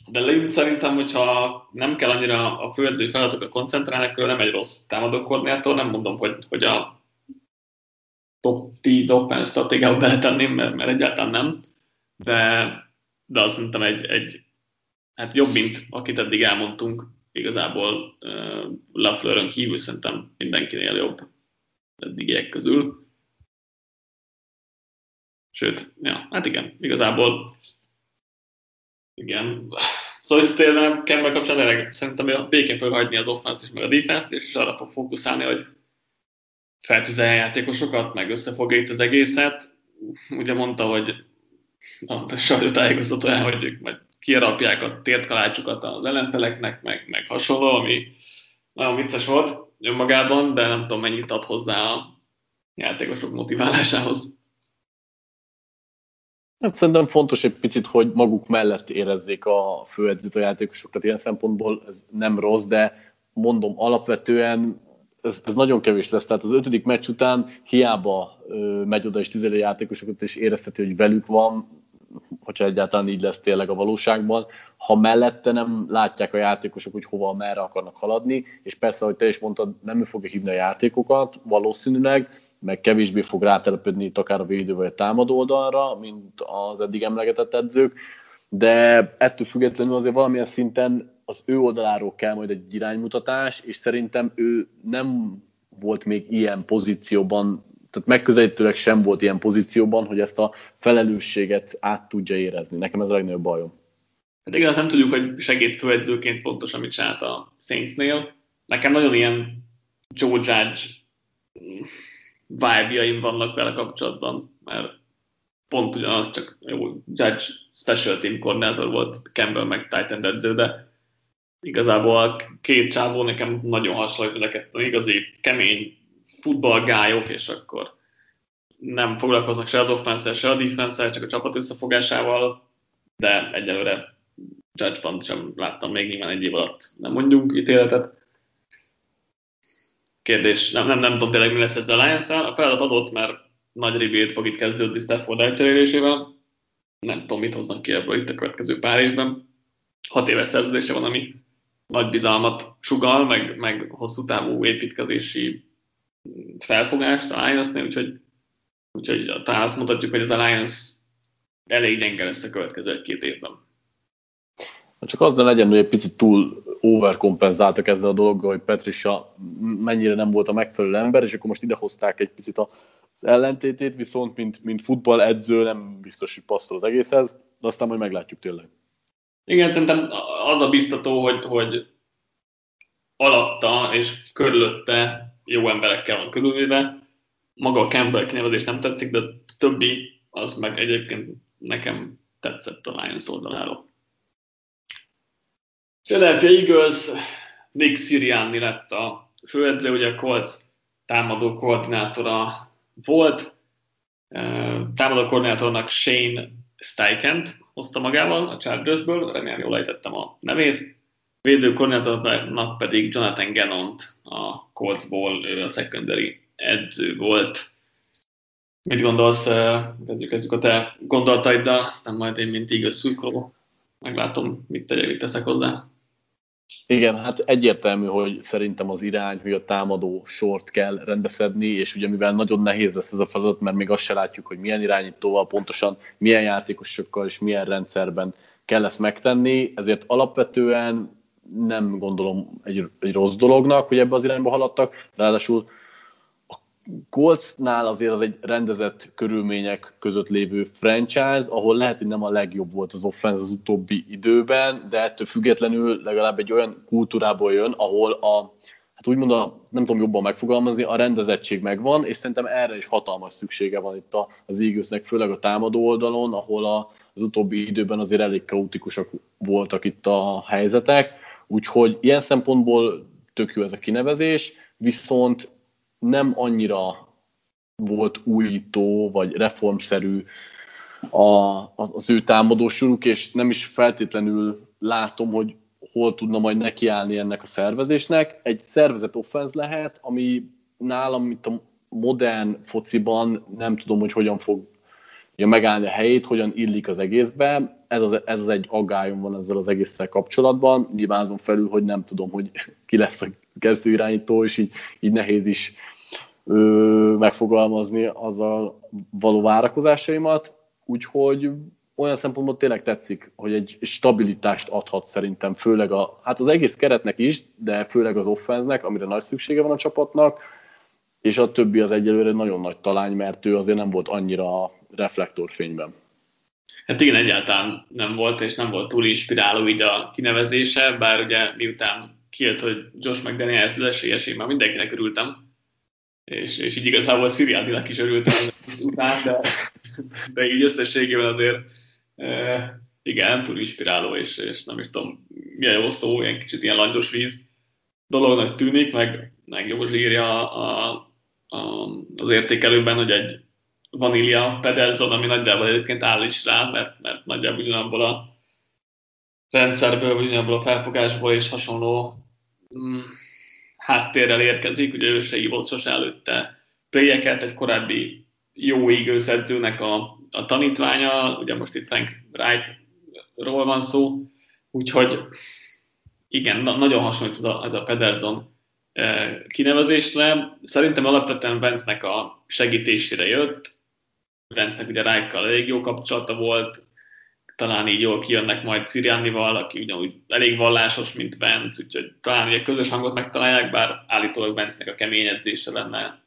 de Lin szerintem, hogyha nem kell annyira a főedző feladatokra koncentrálni, akkor nem egy rossz támadó koordinátor. Nem mondom, hogy, hogy a top 10 open stratégiába beletenném, mert, mert egyáltalán nem. De, de azt szerintem egy, egy hát jobb, mint akit eddig elmondtunk, igazából uh, Lafleuron kívül szerintem mindenkinél jobb eddigiek közül. Sőt, ja, hát igen, igazából igen. Szóval tényleg Campbell kapcsán tényleg szerintem békén fog hagyni az offense és meg a defense és arra fog fókuszálni, hogy feltüzelje játékosokat, meg összefogja itt az egészet. Ugye mondta, hogy a sajtótájékoztatóján, hogy ők majd kiarapják a tértkalácsukat az ellenfeleknek, meg, meg hasonló, ami nagyon vicces volt önmagában, de nem tudom mennyit ad hozzá a játékosok motiválásához.
Hát szerintem fontos egy picit, hogy maguk mellett érezzék a főedzőt a játékosokat, ilyen szempontból ez nem rossz, de mondom, alapvetően ez, ez nagyon kevés lesz. Tehát az ötödik meccs után hiába ö, megy oda és tüzeli játékosokat, és érezheti, hogy velük van, hogyha egyáltalán így lesz tényleg a valóságban, ha mellette nem látják a játékosok, hogy hova, merre akarnak haladni, és persze, ahogy te is mondtad, nem ő fogja hívni a játékokat, valószínűleg, meg kevésbé fog rátelepedni itt akár a védő vagy a támadó oldalra, mint az eddig emlegetett edzők, de ettől függetlenül azért valamilyen szinten az ő oldaláról kell majd egy iránymutatás, és szerintem ő nem volt még ilyen pozícióban tehát megközelítőleg sem volt ilyen pozícióban, hogy ezt a felelősséget át tudja érezni. Nekem ez a legnagyobb bajom.
Hát igaz, nem tudjuk, hogy segédfőedzőként pontosan mit csinált a Saintsnél. Nekem nagyon ilyen Joe Judge vibe vannak vele kapcsolatban, mert pont ugyanaz, csak jó, Judge special team koordinátor volt, Campbell meg Titan edző, de igazából a két csávó nekem nagyon hasonlít, igazi kemény futballgályok, és akkor nem foglalkoznak se az offense se a defense csak a csapat összefogásával, de egyelőre judge sem láttam még nyilván egy év alatt. Nem mondjunk ítéletet. Kérdés, nem, nem, nem tudom tényleg mi lesz ezzel a lions A feladat adott, mert nagy rebuild fog itt kezdődni Stafford elcserélésével. Nem tudom, mit hoznak ki ebből itt a következő pár évben. Hat éves szerződése van, ami nagy bizalmat sugal, meg, meg hosszú távú építkezési felfogást a Lionsnél, úgyhogy, úgyhogy talán azt mutatjuk, hogy az Alliance elég gyenge lesz a következő egy-két évben.
Csak az ne legyen, hogy egy picit túl overkompenzáltak ezzel a dologgal, hogy Petrisa mennyire nem volt a megfelelő ember, és akkor most idehozták egy picit az ellentétét, viszont mint, mint futball nem biztos, hogy passzol az egészhez, de aztán majd meglátjuk tényleg.
Igen, szerintem az a biztató, hogy, hogy alatta és körülötte jó emberekkel van körülvéve. Maga a Campbell kinevezés nem tetszik, de többi az meg egyébként nekem tetszett a Lions oldaláról. Philadelphia Eagles, Nick Sirianni lett a főedző, ugye a Colts támadó koordinátora volt. Támadó koordinátornak Shane Steikent hozta magával a Chargersből, remélem jól ejtettem a nevét. Védő koordinátornak pedig Jonathan Gannont a Coltsból, ő a secondary edző volt. Mit gondolsz, kezdjük, kezdjük a te gondolataiddal, aztán majd én, mint igaz szurkoló, meglátom, mit tegyek, mit teszek hozzá.
Igen, hát egyértelmű, hogy szerintem az irány, hogy a támadó sort kell rendbeszedni, és ugye mivel nagyon nehéz lesz ez a feladat, mert még azt se látjuk, hogy milyen irányítóval pontosan, milyen játékosokkal és milyen rendszerben kell ezt megtenni, ezért alapvetően nem gondolom egy, egy rossz dolognak, hogy ebbe az irányba haladtak, ráadásul Coltsnál azért az egy rendezett körülmények között lévő franchise, ahol lehet, hogy nem a legjobb volt az offense az utóbbi időben, de ettől függetlenül legalább egy olyan kultúrából jön, ahol a, hát úgymond a, nem tudom jobban megfogalmazni, a rendezettség megvan, és szerintem erre is hatalmas szüksége van itt az Eaglesnek, főleg a támadó oldalon, ahol a, az utóbbi időben azért elég kaotikusak voltak itt a helyzetek, úgyhogy ilyen szempontból tök jó ez a kinevezés, viszont nem annyira volt újító vagy reformszerű a, az ő támadósoruk, és nem is feltétlenül látom, hogy hol tudna majd nekiállni ennek a szervezésnek. Egy szervezet offenz lehet, ami nálam itt a modern fociban nem tudom, hogy hogyan fog ja, megállni a helyét, hogyan illik az egészbe. Ez az, ez az egy aggályom van ezzel az egésszel kapcsolatban. Nyilván azon felül, hogy nem tudom, hogy ki lesz a kezdőirányító, és így, így nehéz is ö, megfogalmazni azzal való várakozásaimat. Úgyhogy olyan szempontból tényleg tetszik, hogy egy stabilitást adhat szerintem, főleg a, hát az egész keretnek is, de főleg az offenznek, amire nagy szüksége van a csapatnak, és a többi az egyelőre nagyon nagy talány, mert ő azért nem volt annyira reflektorfényben.
Hát igen, egyáltalán nem volt, és nem volt túl inspiráló így a kinevezése, bár ugye miután kijött, hogy Josh McDaniels az esélyes, én már mindenkinek örültem, és, és így igazából Siriadinak is örültem után, de, de így összességében azért e, igen, nem túl inspiráló, és, és nem is tudom, milyen jó szó, ilyen kicsit ilyen langyos víz dolognak tűnik, meg, meg jól írja a, a, az értékelőben, hogy egy vanília pedelzon, ami nagyjából egyébként áll is rá, mert, mert nagyjából ugyanabból a rendszerből, ugyanabból a felfogásból és hasonló mm, háttérrel érkezik, ugye ő se hívott sose előtte playeket, egy korábbi jó égőszedzőnek a, a tanítványa, ugye most itt Frank Wright-ról van szó, úgyhogy igen, na, nagyon hasonlít ez a Pederson e, kinevezésre. Szerintem alapvetően Vence-nek a segítésére jött, Vence-nek ugye Rájkkal elég jó kapcsolata volt, talán így jól kijönnek majd Sziriánival, aki ugyanúgy elég vallásos, mint Vence, úgyhogy talán ugye közös hangot megtalálják, bár állítólag Vence-nek a kemény edzése lenne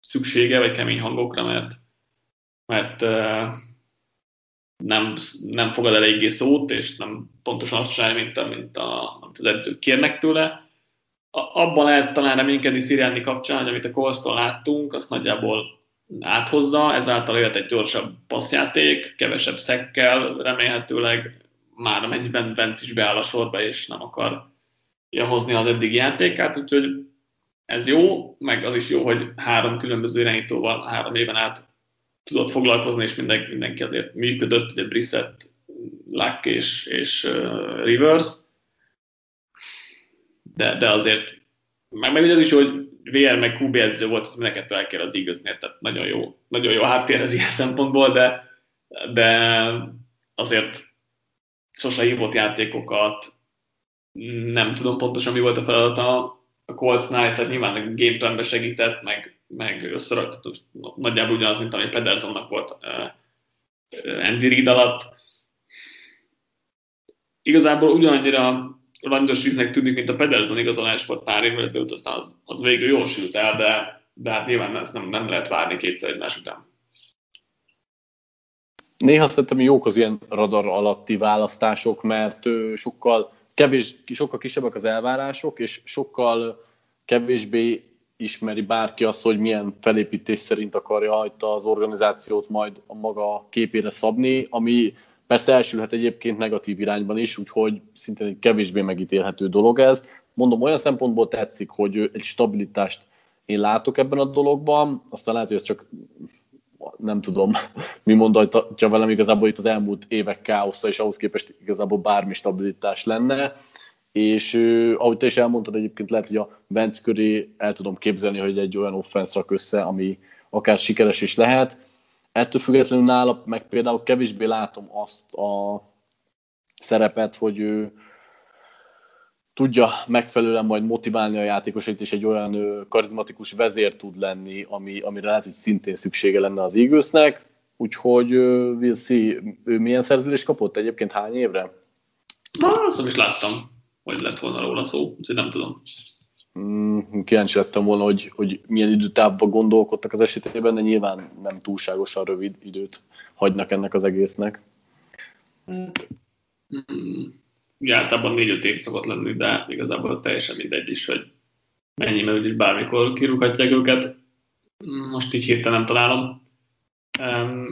szüksége, vagy kemény hangokra, mert, mert nem, nem fogad eléggé szót, és nem pontosan azt csinálja, mint, a, mint, a, amit az edzők kérnek tőle. Abban lehet talán reménykedni Sziriáni kapcsán, hogy amit a Kolsztól láttunk, azt nagyjából áthozza, ezáltal jöhet egy gyorsabb passzjáték, kevesebb szekkel, remélhetőleg már amennyiben Benz is beáll a sorba, és nem akar hozni az eddig játékát, úgyhogy ez jó, meg az is jó, hogy három különböző irányítóval három éven át tudott foglalkozni, és mindenki, mindenki azért működött, ugye Brissett, Luck és, és uh, Rivers, de, de azért, meg, meg az is, hogy VR meg QB edző volt, neked el kell az igaznél, tehát nagyon jó, nagyon jó háttér az ilyen szempontból, de, de azért sose hívott játékokat, nem tudom pontosan mi volt a feladata a Colts-nál, tehát nyilván a gameplanbe segített, meg, meg összeraktott, nagyjából ugyanaz, mint ami Pedersonnak volt Andy Reid alatt. Igazából ugyanannyira langyos víznek tűnik, mint a Pedersen igazolás volt pár évvel ezelőtt, aztán az, az végül jól sült el, de, de hát nyilván ezt nem, nem lehet várni kétszer egymás után.
Néha szerintem jók az ilyen radar alatti választások, mert sokkal, kevés, sokkal kisebbek az elvárások, és sokkal kevésbé ismeri bárki azt, hogy milyen felépítés szerint akarja hajta az organizációt majd a maga képére szabni, ami persze elsülhet egyébként negatív irányban is, úgyhogy szintén egy kevésbé megítélhető dolog ez. Mondom, olyan szempontból tetszik, hogy egy stabilitást én látok ebben a dologban, aztán lehet, hogy ez csak nem tudom, mi mondhatja velem igazából itt az elmúlt évek káosza, és ahhoz képest igazából bármi stabilitás lenne, és ahogy te is elmondtad, egyébként lehet, hogy a Vence köré el tudom képzelni, hogy egy olyan offensz rak össze, ami akár sikeres is lehet. Ettől függetlenül nála meg például kevésbé látom azt a szerepet, hogy ő tudja megfelelően majd motiválni a játékosait, és egy olyan karizmatikus vezér tud lenni, ami, amire lehet, hogy szintén szüksége lenne az Eaglesnek. Úgyhogy we'll see. Ő milyen szerződést kapott egyébként hány évre?
Na, azt is láttam, hogy lett volna róla szó, úgyhogy nem tudom.
Mm, kíváncsi lettem volna, hogy, hogy milyen időtávban gondolkodtak az esetében, de nyilván nem túlságosan rövid időt hagynak ennek az egésznek.
Mm ugye általában négy-öt év szokott lenni, de igazából teljesen mindegy is, hogy mennyi, mert úgyis bármikor kirúghatják őket. Most így hirtelen találom.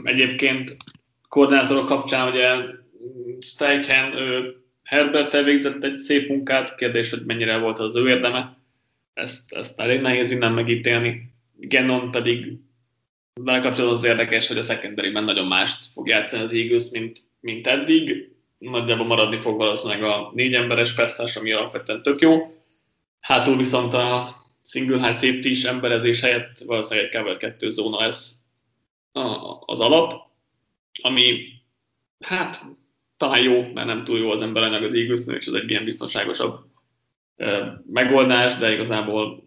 Egyébként koordinátorok kapcsán ugye Steichen, ő Herbert elvégzett egy szép munkát, kérdés, hogy mennyire volt az ő érdeme. Ezt, ezt elég nehéz innen megítélni. Gennon pedig vele kapcsolatban az érdekes, hogy a secondary nagyon mást fog játszani az Eagles, mint, mint eddig nagyjából maradni fog valószínűleg a négy emberes persztás, ami alapvetően tök jó. Hátul viszont a single high safety is emberezés helyett valószínűleg egy cover 2 zóna ez az alap, ami hát talán jó, mert nem túl jó az emberanyag az eagles és ez egy ilyen biztonságosabb megoldás, de igazából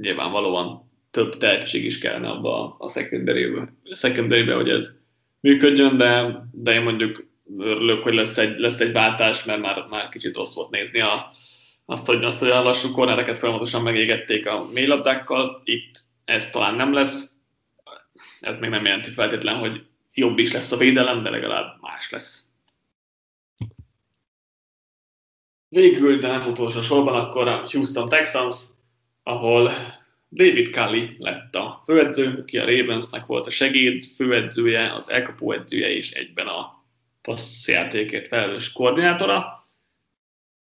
nyilvánvalóan több tehetség is kellene abba a secondary-be, hogy ez működjön, de, de én mondjuk örülök, hogy lesz egy, lesz egy váltás, mert már, már kicsit rossz volt nézni a, azt, hogy, azt, hogy a lassú kornereket folyamatosan megégették a mélylabdákkal. Itt ez talán nem lesz. Ez még nem jelenti feltétlen, hogy jobb is lesz a védelem, de legalább más lesz. Végül, de nem utolsó sorban, akkor a Houston Texans, ahol David Kelly lett a főedző, aki a Ravensnek volt a segéd főedzője, az elkapó edzője és egyben a passzjátékért felelős koordinátora.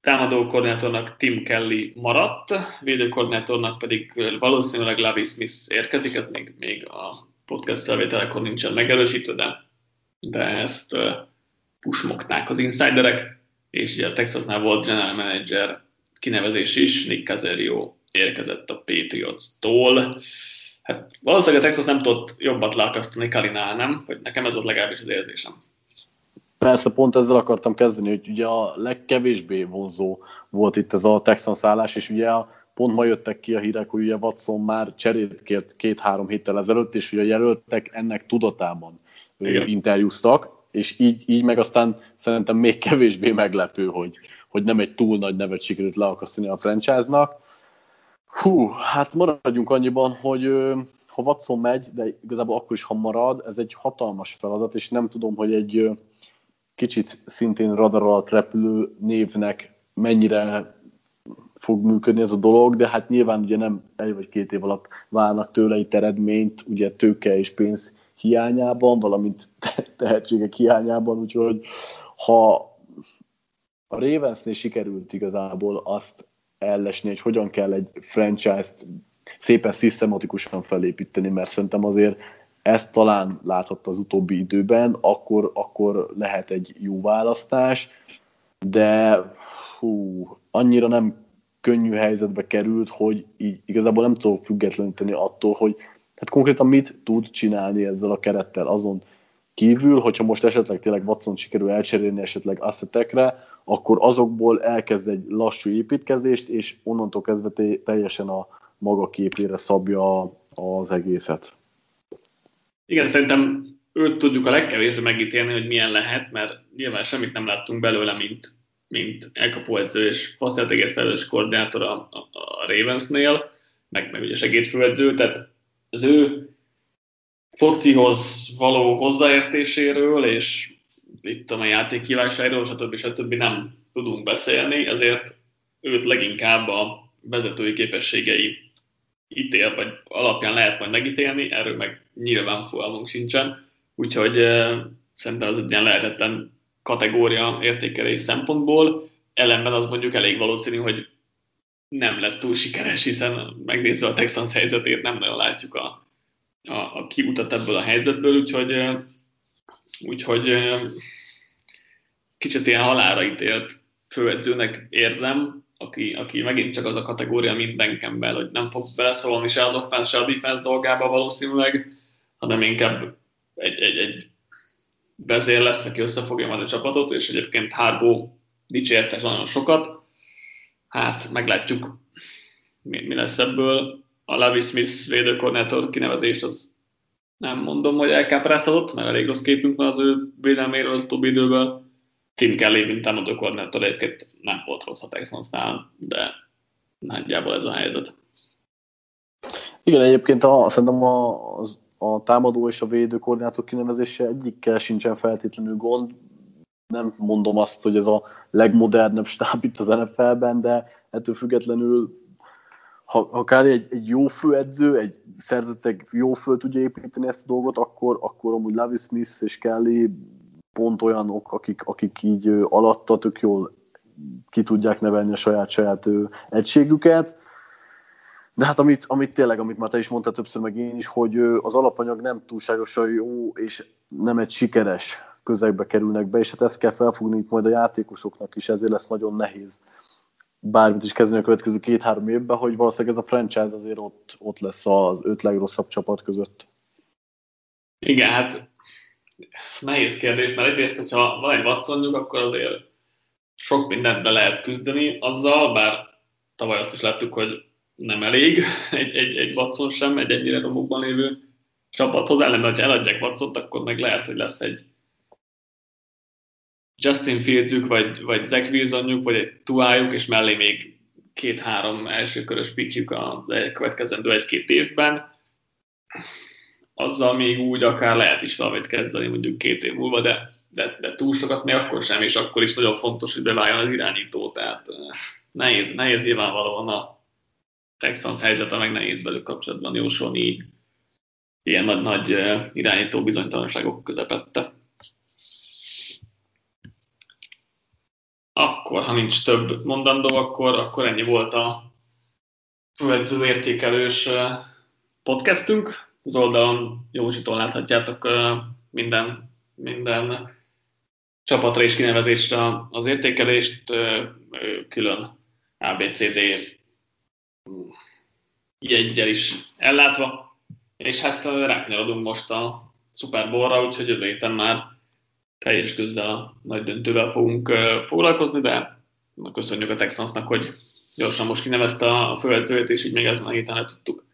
Támadó koordinátornak Tim Kelly maradt, védőkoordinátornak pedig valószínűleg Lavi Smith érkezik, ez még, még a podcast felvételekor nincsen megerősítve, de, de ezt pusmoknák az insiderek, és ugye a Texasnál volt general manager kinevezés is, Nick Caserio érkezett a Patriots-tól. Hát valószínűleg a Texas nem tudott jobbat leakasztani Kalinál, nem? Hogy nekem ez volt legalábbis az érzésem.
Persze, pont ezzel akartam kezdeni, hogy ugye a legkevésbé vonzó volt itt ez a Texan szállás, és ugye pont ma jöttek ki a hírek, hogy ugye Watson már cserét kért két-három héttel ezelőtt, és ugye a jelöltek ennek tudatában Igen. interjúztak, és így, így meg aztán szerintem még kevésbé meglepő, hogy, hogy nem egy túl nagy nevet sikerült leakasztani a franchise-nak. Hú, hát maradjunk annyiban, hogy ha Watson megy, de igazából akkor is, ha marad, ez egy hatalmas feladat, és nem tudom, hogy egy kicsit szintén radar alatt repülő névnek mennyire fog működni ez a dolog, de hát nyilván ugye nem egy vagy két év alatt válnak tőle itt eredményt, ugye tőke és pénz hiányában, valamint tehetségek hiányában, úgyhogy ha a Ravensnél sikerült igazából azt ellesni, hogy hogyan kell egy franchise-t szépen szisztematikusan felépíteni, mert szerintem azért ezt talán láthatta az utóbbi időben, akkor, akkor lehet egy jó választás, de hú, annyira nem könnyű helyzetbe került, hogy így igazából nem tudom függetleníteni attól, hogy hát konkrétan mit tud csinálni ezzel a kerettel azon kívül, hogyha most esetleg tényleg Watson sikerül elcserélni esetleg assetekre, akkor azokból elkezd egy lassú építkezést, és onnantól kezdve teljesen a maga képére szabja az egészet.
Igen, szerintem őt tudjuk a legkevésbé megítélni, hogy milyen lehet, mert nyilván semmit nem láttunk belőle, mint, mint elkapóedző és passzjátékért felelős koordinátor a, a, a Ravensnél, meg, meg ugye segédfőedző, tehát az ő focihoz való hozzáértéséről, és itt a játék kívánságról, stb. stb. nem tudunk beszélni, ezért őt leginkább a vezetői képességei ítél, vagy alapján lehet majd megítélni, erről meg nyilván fogalmunk sincsen, úgyhogy uh, szerintem az egy ilyen lehetetlen kategória értékelés szempontból, ellenben az mondjuk elég valószínű, hogy nem lesz túl sikeres, hiszen megnézve a Texans helyzetét nem nagyon látjuk a, a, a kiutat ebből a helyzetből, úgyhogy, úgyhogy kicsit ilyen halára ítélt főedzőnek érzem, aki, aki megint csak az a kategória minden Campbell, hogy nem fog beleszólni se az offense, se a defense dolgába valószínűleg, hanem inkább egy, egy, egy vezér lesz, aki összefogja majd a csapatot, és egyébként Harbo dicsértek nagyon sokat. Hát meglátjuk, mi, mi lesz ebből. A Levi Smith védőkoordinátor kinevezést az nem mondom, hogy elkápráztatott, mert elég rossz képünk van az ő védelméről az utóbbi időből. Tim Kelly, mint támadó koordinátor egyébként nem volt rossz a Texansnál, de nagyjából ez a helyzet.
Igen, egyébként a, szerintem a, az, a támadó és a védő koordinátor kinevezése egyikkel sincsen feltétlenül gond. Nem mondom azt, hogy ez a legmodernebb stáb itt az NFL-ben, de ettől függetlenül ha, ha Kári egy, egy jó főedző, egy szerzetek jó föl tudja építeni ezt a dolgot, akkor, akkor amúgy Lavi Smith és Kelly pont olyanok, akik, akik így alatta tök jól ki tudják nevelni a saját-saját egységüket. De hát amit, amit tényleg, amit már te is mondtál többször, meg én is, hogy az alapanyag nem túlságosan jó, és nem egy sikeres közegbe kerülnek be, és hát ezt kell felfogni itt majd a játékosoknak is, ezért lesz nagyon nehéz bármit is kezdeni a következő két-három évben, hogy valószínűleg ez a franchise azért ott, ott lesz az öt legrosszabb csapat között.
Igen, hát nehéz kérdés, mert egyrészt, hogyha van egy Watsonjuk, akkor azért sok mindent be lehet küzdeni azzal, bár tavaly azt is láttuk, hogy nem elég egy, egy, egy Watson sem, egy ennyire romokban lévő csapathoz, ellenben, ha eladják Watsont, akkor meg lehet, hogy lesz egy Justin Fieldsük, vagy, vagy Zach Wilsonjuk, vagy egy tuájuk, és mellé még két-három elsőkörös pikjük a következendő egy-két évben, azzal még úgy akár lehet is valamit kezdeni mondjuk két év múlva, de, de, de túl sokat még akkor sem, és akkor is nagyon fontos, hogy beváljon az irányító, tehát nehéz, nehéz nyilvánvalóan a Texans helyzete, meg nehéz velük kapcsolatban jósolni így ilyen nagy, nagy irányító bizonytalanságok közepette. Akkor, ha nincs több mondandó, akkor, akkor ennyi volt a következő értékelős podcastünk. Az oldalon Józsitól láthatjátok minden, minden csapatra és kinevezésre az értékelést, külön ABCD jegygyel is ellátva, és hát rákanyarodunk most a Super Bowl-ra, úgyhogy jövő héten már teljes közzel a nagy döntővel fogunk foglalkozni, de köszönjük a Texansnak, hogy gyorsan most kinevezte a főedzőjét, és így még ezen a héten el tudtuk,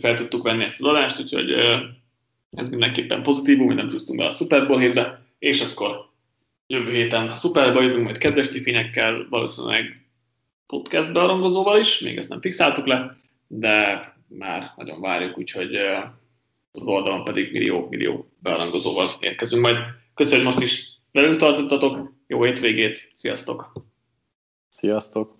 fel tudtuk venni ezt az adást, úgyhogy ez mindenképpen pozitívum, hogy nem csúsztunk be a Super Bowl hétbe, és akkor jövő héten a Super Bowl jövünk majd kedves tifényekkel, valószínűleg podcast bearangozóval is, még ezt nem fixáltuk le, de már nagyon várjuk, úgyhogy az oldalon pedig millió-millió bearangozóval érkezünk majd. Köszönöm, hogy most is velünk tartottatok, jó hétvégét, sziasztok!
Sziasztok!